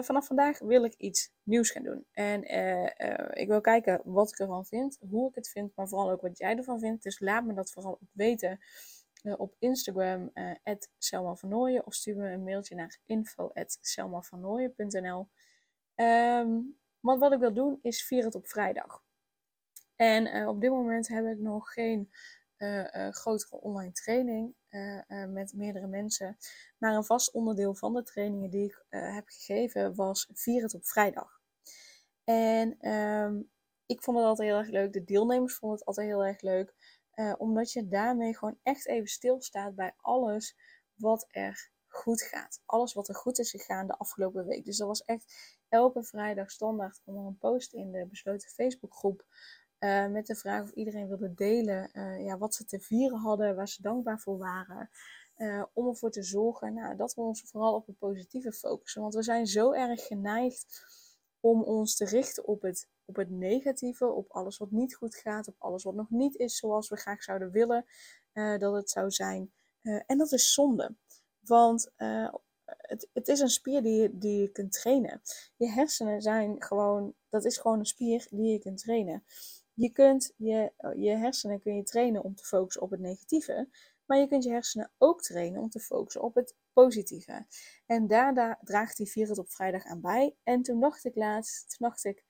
Uh, vanaf vandaag wil ik iets nieuws gaan doen. En uh, uh, ik wil kijken wat ik ervan vind, hoe ik het vind, maar vooral ook wat jij ervan vindt. Dus laat me dat vooral ook weten op Instagram, Selma van Nooyen, of stuur me een mailtje naar info.selmavannooien.nl. Um, want wat ik wil doen is vieren het op vrijdag. En op dit moment heb ik nog geen grotere online training. Eh, eh, met meerdere mensen. Maar een vast onderdeel van de trainingen die ik eh, heb gegeven was vier het op vrijdag. En ehm, ik vond het altijd heel erg leuk. De deelnemers vonden het altijd heel erg leuk. omdat je daarmee gewoon echt even stilstaat bij alles wat er goed gaat. Alles wat er goed is gegaan de afgelopen week. Dus dat was echt elke vrijdag standaard kwam er een post in de besloten Facebookgroep. Uh, met de vraag of iedereen wilde delen uh, ja, wat ze te vieren hadden, waar ze dankbaar voor waren. Uh, om ervoor te zorgen nou, dat we ons vooral op het positieve focussen. Want we zijn zo erg geneigd om ons te richten op het, op het negatieve, op alles wat niet goed gaat, op alles wat nog niet is zoals we graag zouden willen dat het zou zijn. en dat is zonde. Want het, het, is een spier die je, die je kunt trainen. Je hersenen zijn gewoon, dat is gewoon een spier die je kunt trainen. Je kunt je, je hersenen kun je trainen om te focussen op het negatieve, maar je kunt je hersenen ook trainen om te focussen op het positieve. En daar, draagt die het op vrijdag aan bij. En toen dacht ik laatst, toen dacht ik,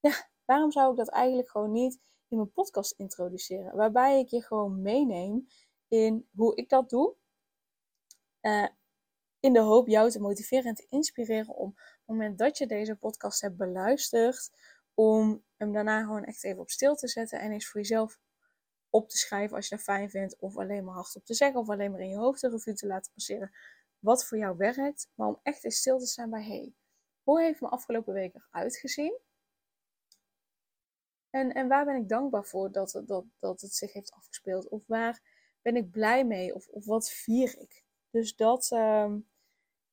ja, waarom zou ik dat eigenlijk gewoon niet in mijn podcast introduceren? Waarbij ik je gewoon meeneem in hoe ik dat doe. Uh, in de hoop jou te motiveren en te inspireren om op het moment dat je deze podcast hebt beluisterd, om hem daarna gewoon echt even op stil te zetten en eens voor jezelf op te schrijven als je dat fijn vindt, of alleen maar hardop te zeggen, of alleen maar in je hoofd een revue te laten passeren wat voor jou werkt, maar om echt eens stil te staan bij hey, hoe heeft mijn afgelopen week eruit gezien? En, en waar ben ik dankbaar voor dat, dat, dat het zich heeft afgespeeld? Of waar ben ik blij mee? Of, of wat vier ik? Dus dat, uh,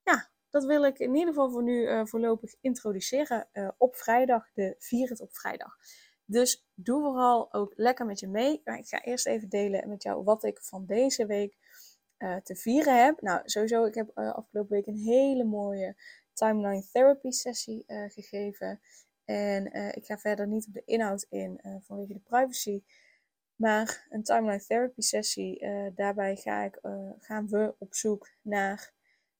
ja, dat wil ik in ieder geval voor nu uh, voorlopig introduceren uh, op vrijdag, de vier het op vrijdag. Dus doe vooral ook lekker met je mee. Maar ik ga eerst even delen met jou wat ik van deze week uh, te vieren heb. Nou, sowieso, ik heb afgelopen week een hele mooie timeline therapy sessie gegeven. En ik ga verder niet op de inhoud in vanwege de privacy. Maar een timeline therapy sessie, daarbij ga ik, gaan we op zoek naar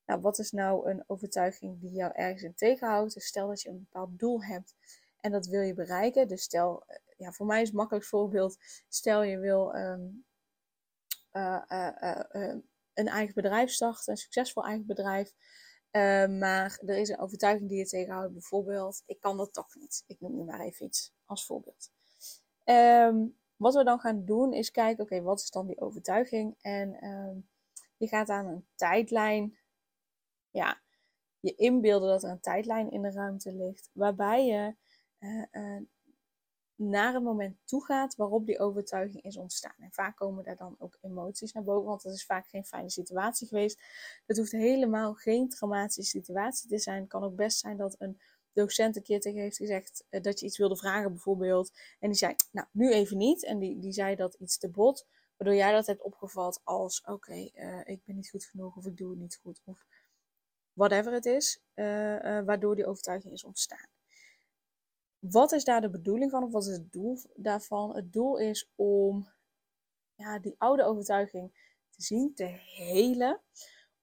nou, wat is nou een overtuiging die jou ergens in tegenhoudt? Dus stel dat je een bepaald doel hebt en dat wil je bereiken. Dus stel, eh, ja, voor mij is het makkelijk voorbeeld. Stel je wil um, uh, uh, een eigen bedrijf starten, een succesvol eigen bedrijf. maar er is een overtuiging die je tegenhoudt. Bijvoorbeeld, ik kan dat toch niet. Ik noem nu maar even iets als voorbeeld. Um, wat we dan gaan doen is kijken, oké, wat is dan die overtuiging? En je gaat aan een tijdlijn ja, je inbeelden dat er een tijdlijn in de ruimte ligt, waarbij je uh, uh, naar een moment toe gaat waarop die overtuiging is ontstaan. En vaak komen daar dan ook emoties naar boven, want dat is vaak geen fijne situatie geweest. Het hoeft helemaal geen traumatische situatie te zijn. Het kan ook best zijn dat een docent een keer tegen heeft gezegd uh, dat je iets wilde vragen, bijvoorbeeld. En die zei, nou, nu even niet. En die, die zei dat iets te bot, waardoor jij dat hebt opgevat als, oké, ik ben niet goed genoeg of ik doe het niet goed. Of whatever het is, uh, uh, waardoor die overtuiging is ontstaan. Wat is daar de bedoeling van, of wat is het doel daarvan? Het doel is om ja, die oude overtuiging te zien, te helen,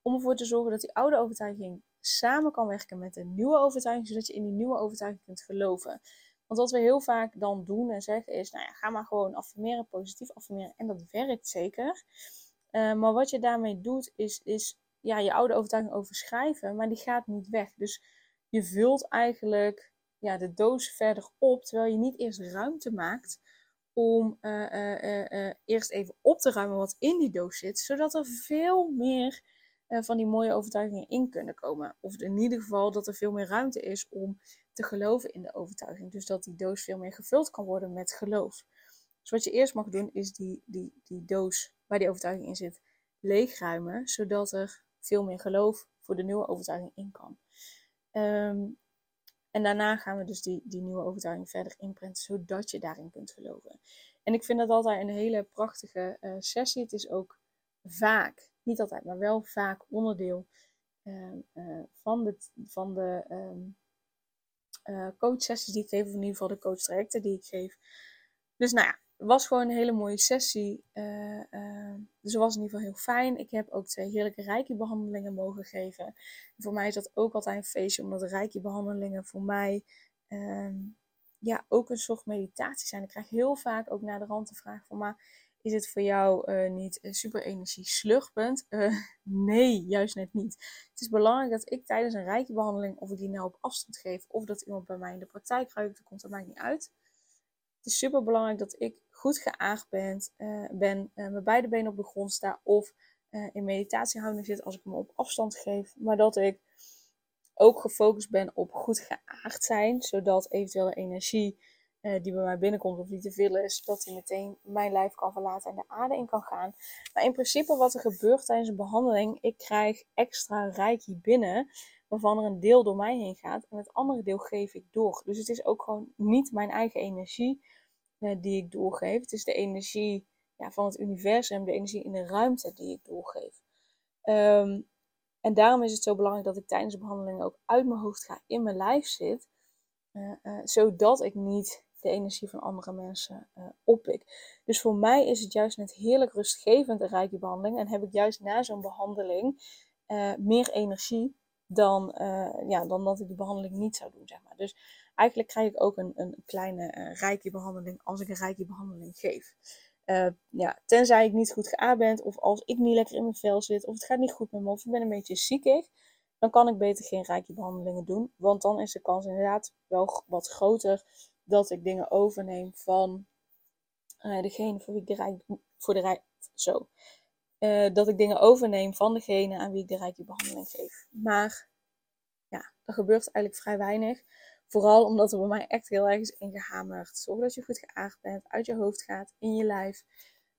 om ervoor te zorgen dat die oude overtuiging samen kan werken met een nieuwe overtuiging, zodat je in die nieuwe overtuiging kunt geloven. Want wat we heel vaak dan doen en zeggen is, nou ja, ga maar gewoon affirmeren, positief affirmeren. En dat werkt zeker. Uh, maar wat je daarmee doet, is, is ja, je oude overtuiging overschrijven, maar die gaat niet weg. Dus je vult eigenlijk ja, de doos verder op, terwijl je niet eerst ruimte maakt om uh, uh, eerst even op te ruimen wat in die doos zit, zodat er veel meer van die mooie overtuigingen in kunnen komen. Of in ieder geval dat er veel meer ruimte is om te geloven in de overtuiging. Dus dat die doos veel meer gevuld kan worden met geloof. Dus wat je eerst mag doen, is die, die, die doos waar die overtuiging in zit leegruimen, zodat er veel meer geloof voor de nieuwe overtuiging in kan. Ehm, en daarna gaan we dus die, die nieuwe overtuiging verder inprinten, zodat je daarin kunt geloven. En ik vind dat altijd een hele prachtige uh, sessie. Het is ook vaak, niet altijd, maar wel vaak onderdeel uh, uh, van de, van de um, coachsessies die ik geef, of in ieder geval de coachtrajecten die ik geef. Dus nou ja, het was gewoon een hele mooie sessie. Dus het was in ieder geval heel fijn. Ik heb ook twee heerlijke reiki-behandelingen mogen geven. En voor mij is dat ook altijd een feestje, omdat de reiki-behandelingen voor mij uh, ja, ook een soort meditatie zijn. Ik krijg heel vaak ook naar de rand de vraag van, maar is het voor jou uh, niet super energie slugpunt? nee, juist net niet. Het is belangrijk dat ik tijdens een reiki-behandeling, of ik die nou op afstand geef, of dat iemand bij mij in de praktijk ruikt, dat komt er mij niet uit. Het is super belangrijk dat ik goed geaagd ben, uh, ben uh, met beide benen op de grond sta of uh, in meditatiehouding zit als ik hem op afstand geef. Maar dat ik ook gefocust ben op goed geaagd zijn, zodat eventuele energie die bij mij binnenkomt of die te veel is, dat die meteen mijn lijf kan verlaten en de aarde in kan gaan. Maar in principe wat er gebeurt tijdens een behandeling, ik krijg extra reiki binnen, waarvan er een deel door mij heen gaat en het andere deel geef ik door. Dus het is ook gewoon niet mijn eigen energie die ik doorgeef. Het is de energie ja, van het universum, de energie in de ruimte die ik doorgeef. Um, en daarom is het zo belangrijk dat ik tijdens de behandeling ook uit mijn hoofd ga, in mijn lijf zit, uh, uh, zodat ik niet de energie van andere mensen uh, oppik. Dus voor mij is het juist net heerlijk rustgevend, een rijke behandeling. En heb ik juist na zo'n behandeling meer energie dan, ja, dan dat ik die behandeling niet zou doen. Zeg maar. Dus eigenlijk krijg ik ook een, een kleine uh, reiki-behandeling als ik een reiki-behandeling geef. Uh, ja, tenzij ik niet goed geaard ben, of als ik niet lekker in mijn vel zit, of het gaat niet goed met me, of ik ben een beetje ziekig, dan kan ik beter geen reiki-behandelingen doen. Want dan is de kans inderdaad wel wat groter dat ik dingen overneem van uh, degene voor wie ik de reiki, voor de reiki, zo. Dat ik dingen overneem van degene aan wie ik de reiki-behandeling geef. Maar ja, er gebeurt eigenlijk vrij weinig. Vooral omdat er bij mij echt heel erg is ingehamerd. Zorg dat je goed geaard bent, uit je hoofd gaat, in je lijf.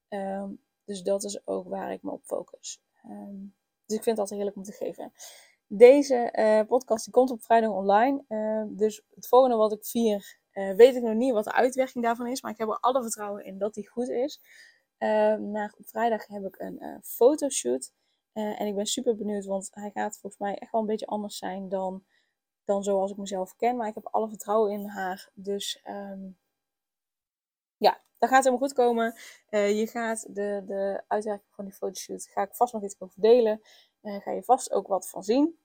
Um, dus dat is ook waar ik me op focus. Um, dus ik vind altijd heerlijk om te geven. Deze uh, podcast die komt op vrijdag online. Uh, dus het volgende wat ik vier, uh, weet ik nog niet wat de uitwerking daarvan is. Maar ik heb er alle vertrouwen in dat die goed is. maar op vrijdag heb ik een fotoshoot. en ik ben super benieuwd, want hij gaat volgens mij echt wel een beetje anders zijn dan dan zoals ik mezelf ken. Maar ik heb alle vertrouwen in haar. Dus um, ja, dat gaat helemaal goed komen. Uh, je gaat de, de uitwerking van die fotoshoot, ga ik vast nog iets over delen. Uh, ga je vast ook wat van zien.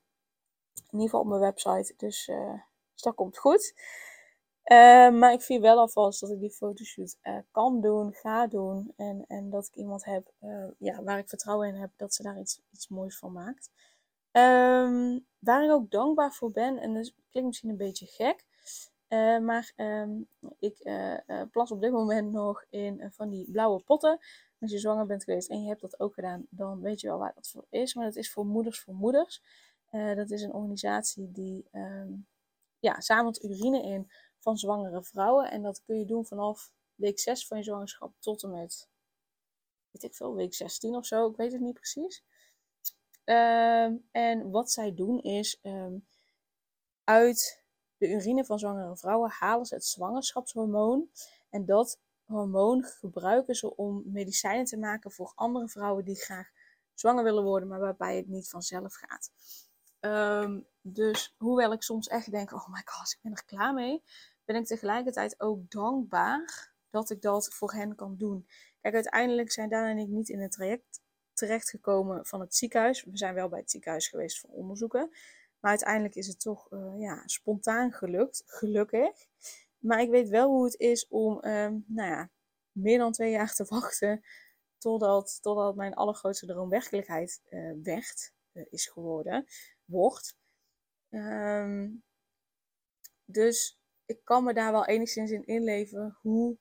In ieder geval op mijn website. Dus, uh, dat komt goed. maar ik vind wel alvast dat ik die fotoshoot kan doen, ga doen. En, en dat ik iemand heb ja, waar ik vertrouwen in heb dat ze daar iets, iets moois van maakt. Um, waar ik ook dankbaar voor ben, en dat klinkt misschien een beetje gek, uh, maar um, ik uh, uh, plas op dit moment nog in van die blauwe potten. Als je zwanger bent geweest en je hebt dat ook gedaan, dan weet je wel waar dat voor is. Maar dat is voor Moeders voor Moeders. dat is een organisatie die um, ja, zamelt urine in van zwangere vrouwen. En dat kun je doen vanaf week 6 van je zwangerschap tot en met, weet ik veel, week 16 of zo. Ik weet het niet precies. Um, en wat zij doen is um, uit de urine van zwangere vrouwen halen ze het zwangerschapshormoon. En dat hormoon gebruiken ze om medicijnen te maken voor andere vrouwen die graag zwanger willen worden, maar waarbij het niet vanzelf gaat. Um, dus hoewel ik soms echt denk, oh my god, ik ben er klaar mee, ben ik tegelijkertijd ook dankbaar dat ik dat voor hen kan doen. Kijk, uiteindelijk zijn Daan en ik niet in het traject terechtgekomen van het ziekenhuis. We zijn wel bij het ziekenhuis geweest voor onderzoeken. Maar uiteindelijk is het toch uh, ja, spontaan gelukt, gelukkig. Maar ik weet wel hoe het is om um, nou ja, meer dan twee jaar te wachten totdat, totdat mijn allergrootste droom werkelijkheid uh, werd, uh, is geworden, wordt. Um, dus ik kan me daar wel enigszins in inleven hoe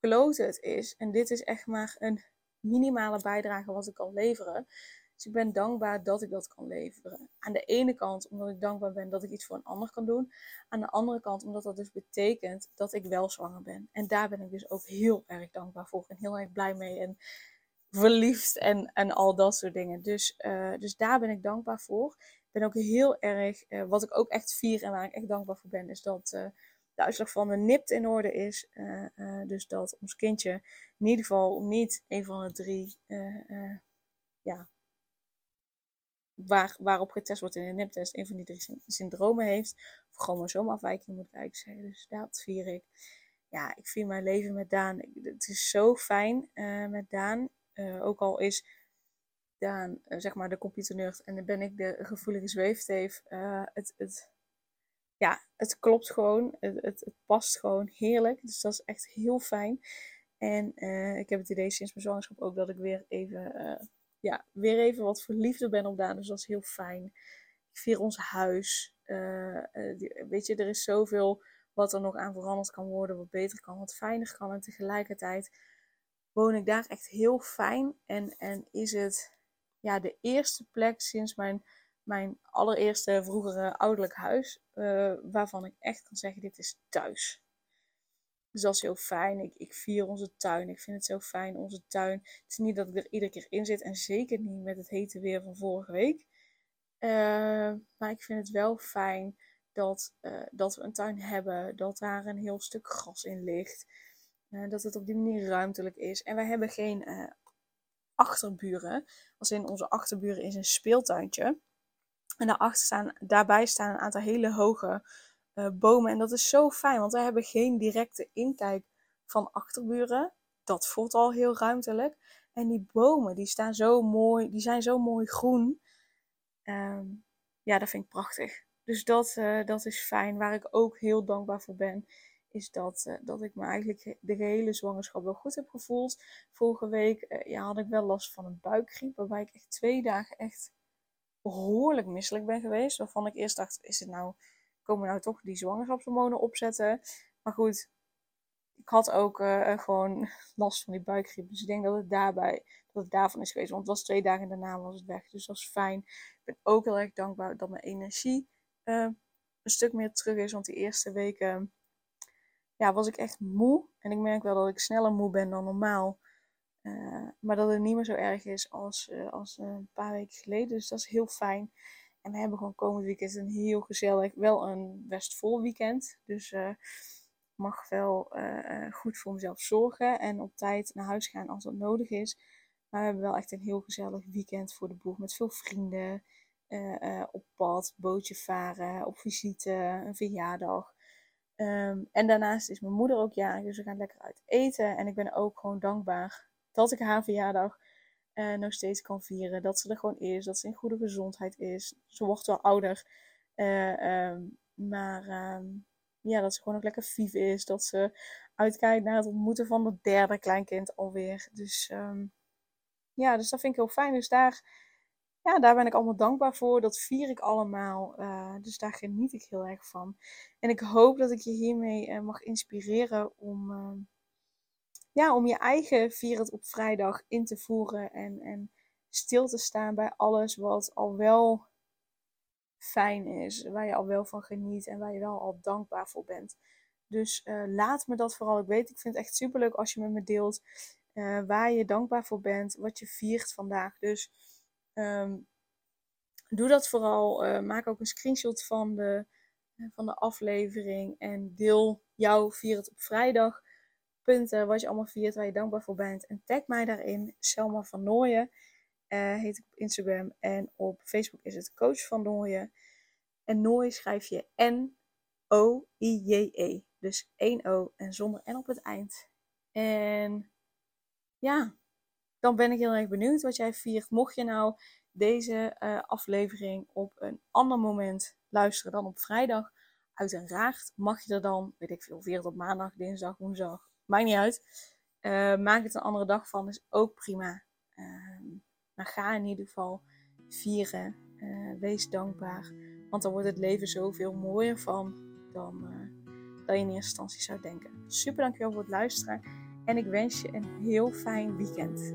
kloot het is. En dit is echt maar een minimale bijdrage wat ik kan leveren. Dus ik ben dankbaar dat ik dat kan leveren. Aan de ene kant omdat ik dankbaar ben dat ik iets voor een ander kan doen. Aan de andere kant omdat dat dus betekent dat ik wel zwanger ben. En daar ben ik dus ook heel erg dankbaar voor en heel erg blij mee. En verliefd en, en al dat soort dingen. Dus, uh, dus daar ben ik dankbaar voor. Ik ben ook heel erg, uh, wat ik ook echt vier en waar ik echt dankbaar voor ben, is dat uh, uitslag van de NIPT in orde is. dus dat ons kindje in ieder geval niet een van de drie ja, waar, waarop getest wordt in de NIP-test, een van die drie syndromen heeft. Of chromosoomafwijking moet ik eigenlijk zeggen. Dus dat vier ik. Ja, ik vier mijn leven met Daan. Het is zo fijn met Daan. Ook al is Daan, zeg maar, de computernerd en dan ben ik de gevoelige zweefteef. het, het, ja, het klopt gewoon. Het, het, het, past gewoon heerlijk. Dus dat is echt heel fijn. En ik heb het idee sinds mijn zwangerschap ook dat ik weer even ja, weer even wat verliefder ben op Daan. Dus dat is heel fijn. Ik vier ons huis. Uh, weet je, er is zoveel wat er nog aan veranderd kan worden. Wat beter kan, wat fijner kan. En tegelijkertijd woon ik daar echt heel fijn. En, en is het ja, de eerste plek sinds mijn, mijn allereerste vroegere ouderlijk huis. Uh, waarvan ik echt kan zeggen, dit is thuis. Dus dat is heel fijn. Ik, ik vier onze tuin. Ik vind het zo fijn, onze tuin. Het is niet dat ik er iedere keer in zit. En zeker niet met het hete weer van vorige week. Uh, maar ik vind het wel fijn dat, uh, dat we een tuin hebben. Dat daar een heel stuk gras in ligt. Dat het op die manier ruimtelijk is. En wij hebben geen achterburen. Als in onze achterburen is een speeltuintje. En daarachter staan, daarbij staan een aantal hele hoge uh, bomen. En dat is zo fijn, want wij hebben geen directe inkijk van achterburen. Dat voelt al heel ruimtelijk. En die bomen, die staan zo mooi, die zijn zo mooi groen. Um, ja, dat vind ik prachtig. Dus dat, uh, dat is fijn. Waar ik ook heel dankbaar voor ben, is dat, uh, dat ik me eigenlijk de hele zwangerschap wel goed heb gevoeld. Vorige week ja, had ik wel last van een buikgriep, waarbij ik echt twee dagen echt behoorlijk misselijk ben geweest. Waarvan ik eerst dacht, is het nou komen nou toch die zwangerschapshormonen opzetten. Maar goed, ik had ook uh, gewoon last van die buikgriep. Dus ik denk dat het daarbij, dat het daarvan is geweest. Want het was twee dagen daarna was het weg. Dus dat was fijn. Ik ben ook heel erg dankbaar dat mijn energie uh, een stuk meer terug is. Want die eerste weken ja, was ik echt moe. En ik merk wel dat ik sneller moe ben dan normaal. Uh, maar dat het niet meer zo erg is als, als een paar weken geleden. Dus dat is heel fijn. En we hebben gewoon komend weekend een heel gezellig, wel een best vol weekend. Dus uh, mag wel goed voor mezelf zorgen en op tijd naar huis gaan als dat nodig is. Maar we hebben wel echt een heel gezellig weekend voor de boeg met veel vrienden. Op pad, bootje varen, op visite, een verjaardag. Um, en daarnaast is mijn moeder ook jarig, dus we gaan lekker uit eten. En ik ben ook gewoon dankbaar dat ik haar verjaardag uh, nog steeds kan vieren. Dat ze er gewoon is, dat ze in goede gezondheid is. Ze wordt wel ouder, uh, um, maar um, ja, dat ze gewoon ook lekker vief is. Dat ze uitkijkt naar het ontmoeten van het derde kleinkind alweer. Dus um, ja, dus dat vind ik heel fijn. Dus daar, ja, daar ben ik allemaal dankbaar voor. Dat vier ik allemaal. Uh, dus daar geniet ik heel erg van. En ik hoop dat ik je hiermee mag inspireren om ja, om je eigen vier op vrijdag in te voeren en, en stil te staan bij alles wat al wel fijn is, waar je al wel van geniet en waar je wel al dankbaar voor bent. Dus uh, laat me dat vooral ik weet. Ik vind het echt superleuk als je met me deelt uh, waar je dankbaar voor bent, wat je viert vandaag. Dus um, doe dat vooral. Uh, maak ook een screenshot van de, van de aflevering en deel jouw vier op vrijdag punten wat je allemaal viert, waar je dankbaar voor bent. En tag mij daarin, Selma van Nooyen. Uh, heet ik op Instagram. En op Facebook is het Coach van Nooyen. En Nooien schrijf je N-O-I-J-E. Dus 1 O en zonder N op het eind. En ja, dan ben ik heel erg benieuwd wat jij viert. Mocht je nou deze uh, aflevering op een ander moment luisteren dan op vrijdag, uiteraard mag je er dan, weet ik veel, vier op maandag, dinsdag, woensdag, Maakt niet uit. Uh, maak het een andere dag van, is ook prima. Uh, maar ga in ieder geval vieren. Uh, wees dankbaar. Want dan wordt het leven zoveel mooier van dan, eh, dan je in eerste instantie zou denken. Super dankjewel voor het luisteren. En ik wens je een heel fijn weekend.